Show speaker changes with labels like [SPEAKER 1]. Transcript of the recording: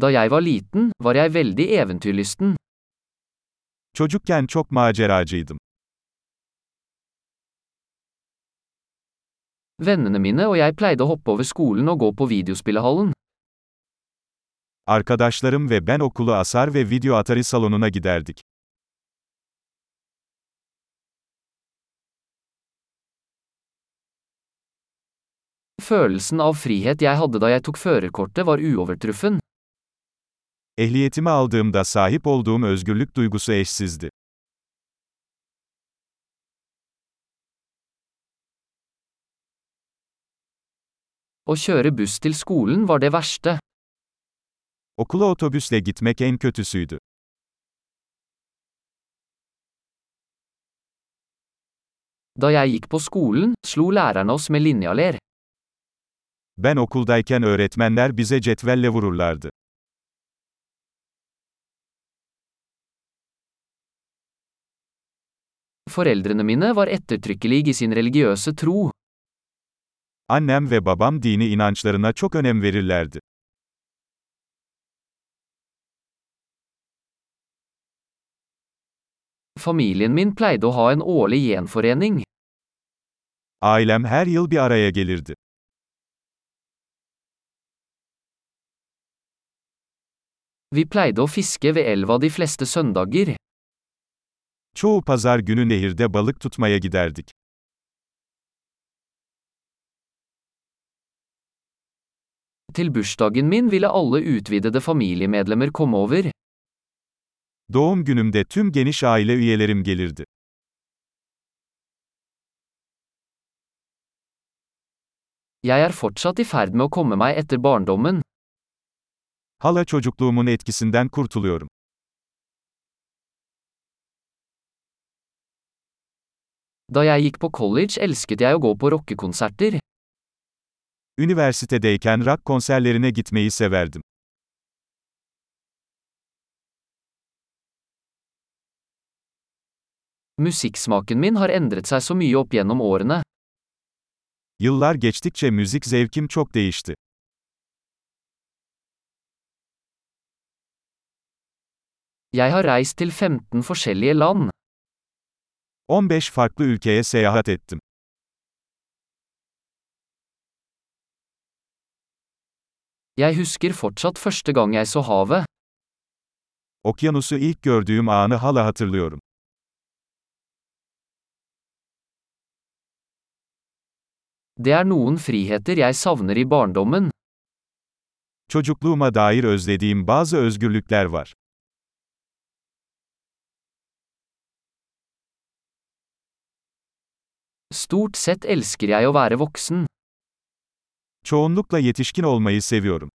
[SPEAKER 1] Da jeg var liten, var jeg veldig eventyrlysten.
[SPEAKER 2] Çocukken çok maceracıydım.
[SPEAKER 1] Vennene mine og jeg pleide å hoppe over skolen og gå på videospillehallen.
[SPEAKER 2] Arkadaşlarım ve ben okulu asar ve video atari salonuna giderdik.
[SPEAKER 1] Følelsen av frihet jeg hadde da jeg tok førerkortet var uovertruffen.
[SPEAKER 2] Ehliyetimi aldığımda sahip olduğum özgürlük duygusu eşsizdi.
[SPEAKER 1] Å kjøre buss til skolen var det verste.
[SPEAKER 2] Okula otobüsle gitmek en kötüsüydü.
[SPEAKER 1] Da jeg gikk på skolen, slo lærerne oss med linjaler.
[SPEAKER 2] Ben okuldayken öğretmenler bize cetvelle vururlardı.
[SPEAKER 1] Foreldrene mine var ettertrykkelige i sin religiøse tro.
[SPEAKER 2] Annem ve babam dini inançlarına çok önem verirlerdi.
[SPEAKER 1] Familien min pleide å ha en årlig gjenforening.
[SPEAKER 2] Ailem her yıl bir araya gelirdi.
[SPEAKER 1] Vi pleide å fiske ved elva de fleste søndager.
[SPEAKER 2] Çoğu pazar günü nehirde balık tutmaya giderdik.
[SPEAKER 1] Til bursdagen min ville alle utvidede familiemedlemmer komme over.
[SPEAKER 2] Doğum günümde tüm geniş aile üyelerim gelirdi.
[SPEAKER 1] Jeg er fortsatt i ferd med å komme meg etter barndommen.
[SPEAKER 2] Hala çocukluğumun etkisinden kurtuluyorum.
[SPEAKER 1] Da jeg gikk på college elsket jeg å gå på rockekonserter.
[SPEAKER 2] Üniversitedeyken rock konserlerine gitmeyi severdim.
[SPEAKER 1] Musikksmaken min har endret seg så mye opp gjennom årene.
[SPEAKER 2] Yıllar geçtikçe müzik zevkim çok değişti.
[SPEAKER 1] Jeg har reist til 15 forskjellige land.
[SPEAKER 2] 15 farklı ülkeye seyahat ettim.
[SPEAKER 1] Jeg husker fortsatt første gang jeg så havet.
[SPEAKER 2] Okyanusu ilk gördüğüm anı hala hatırlıyorum.
[SPEAKER 1] Det er noen friheter jeg savner i barndommen.
[SPEAKER 2] Çocukluğuma dair özlediğim bazı özgürlükler var.
[SPEAKER 1] Stort sett elsker jeg å være voksen.
[SPEAKER 2] Çoğunlukla yetişkin olmayı seviyorum.